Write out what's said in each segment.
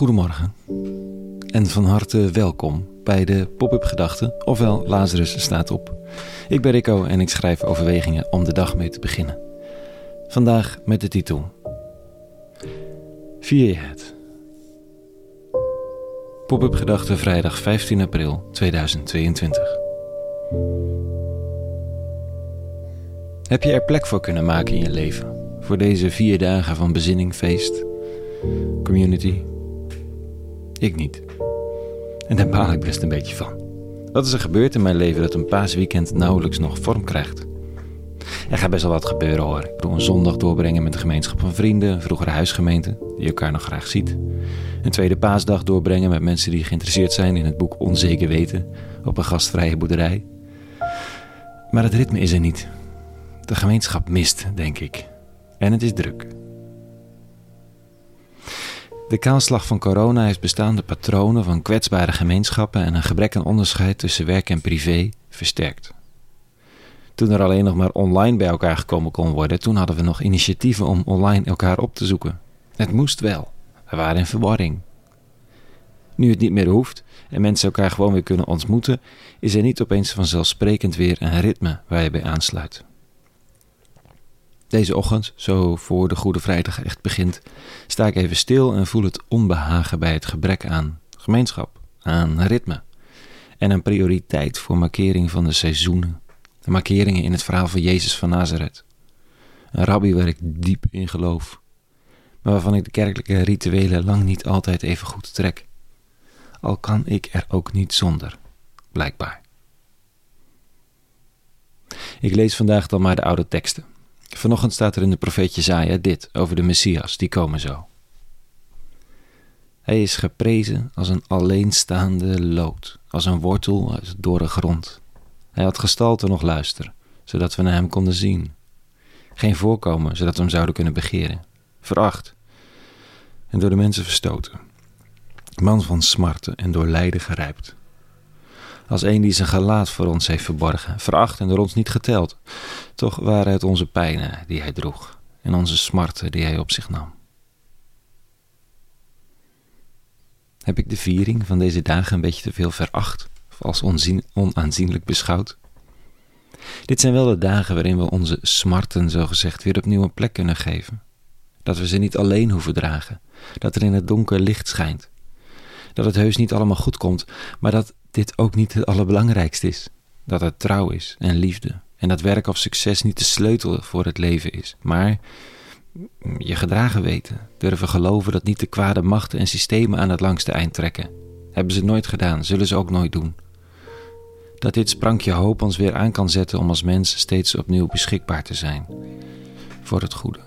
Goedemorgen en van harte welkom bij de Pop-up Gedachten, ofwel Lazarus staat op. Ik ben Rico en ik schrijf overwegingen om de dag mee te beginnen. Vandaag met de titel Vier je het? Pop-up Gedachten vrijdag 15 april 2022. Heb je er plek voor kunnen maken in je leven? Voor deze vier dagen van bezinning, feest, community? Ik niet. En daar baal ik best een beetje van. Wat is er gebeurd in mijn leven dat een paasweekend nauwelijks nog vorm krijgt? Er gaat best wel wat gebeuren hoor. Ik bedoel een zondag doorbrengen met een gemeenschap van vrienden, een vroegere huisgemeente, die elkaar nog graag ziet. Een tweede paasdag doorbrengen met mensen die geïnteresseerd zijn in het boek Onzeker Weten op een gastvrije boerderij. Maar het ritme is er niet. De gemeenschap mist, denk ik. En het is druk. De kaalslag van corona heeft bestaande patronen van kwetsbare gemeenschappen en een gebrek aan onderscheid tussen werk en privé versterkt. Toen er alleen nog maar online bij elkaar gekomen kon worden, toen hadden we nog initiatieven om online elkaar op te zoeken. Het moest wel. We waren in verwarring. Nu het niet meer hoeft en mensen elkaar gewoon weer kunnen ontmoeten, is er niet opeens vanzelfsprekend weer een ritme waar je bij aansluit. Deze ochtend, zo voor de Goede Vrijdag echt begint, sta ik even stil en voel het onbehagen bij het gebrek aan gemeenschap, aan ritme en een prioriteit voor markering van de seizoenen, de markeringen in het verhaal van Jezus van Nazareth. Een rabbi waar ik diep in geloof, maar waarvan ik de kerkelijke rituelen lang niet altijd even goed trek. Al kan ik er ook niet zonder, blijkbaar. Ik lees vandaag dan maar de oude teksten Vanochtend staat er in de profeet Jezaja dit over de Messias, die komen zo. Hij is geprezen als een alleenstaande lood, als een wortel uit dorre grond. Hij had gestalte nog luister, zodat we naar hem konden zien. Geen voorkomen, zodat we hem zouden kunnen begeren. Veracht en door de mensen verstoten. Man van smarten en door lijden gerijpt als een die zijn gelaat voor ons heeft verborgen, veracht en door ons niet geteld. Toch waren het onze pijnen die hij droeg en onze smarten die hij op zich nam. Heb ik de viering van deze dagen een beetje te veel veracht of als onaanzienlijk beschouwd? Dit zijn wel de dagen waarin we onze smarten zogezegd weer opnieuw een plek kunnen geven. Dat we ze niet alleen hoeven dragen, dat er in het donker licht schijnt. Dat het heus niet allemaal goed komt, maar dat dit ook niet het allerbelangrijkste is. Dat het trouw is en liefde. En dat werk of succes niet de sleutel voor het leven is. Maar je gedragen weten. Durven geloven dat niet de kwade machten en systemen aan het langste eind trekken. Hebben ze nooit gedaan, zullen ze ook nooit doen. Dat dit sprankje hoop ons weer aan kan zetten om als mens steeds opnieuw beschikbaar te zijn. Voor het goede.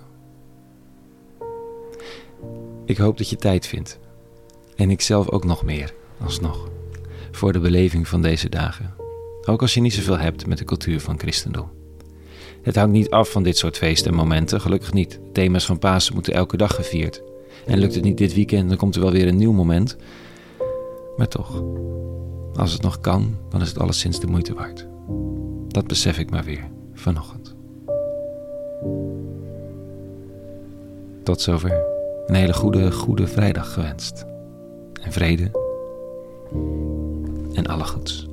Ik hoop dat je tijd vindt. En ik zelf ook nog meer, alsnog voor de beleving van deze dagen. Ook als je niet zoveel hebt met de cultuur van christendom. Het hangt niet af van dit soort feesten en momenten, gelukkig niet. Thema's van Pasen moeten elke dag gevierd. En lukt het niet dit weekend, dan komt er wel weer een nieuw moment. Maar toch, als het nog kan, dan is het alleszins de moeite waard. Dat besef ik maar weer vanochtend. Tot zover. Een hele goede, goede vrijdag gewenst. En vrede en alle goeds.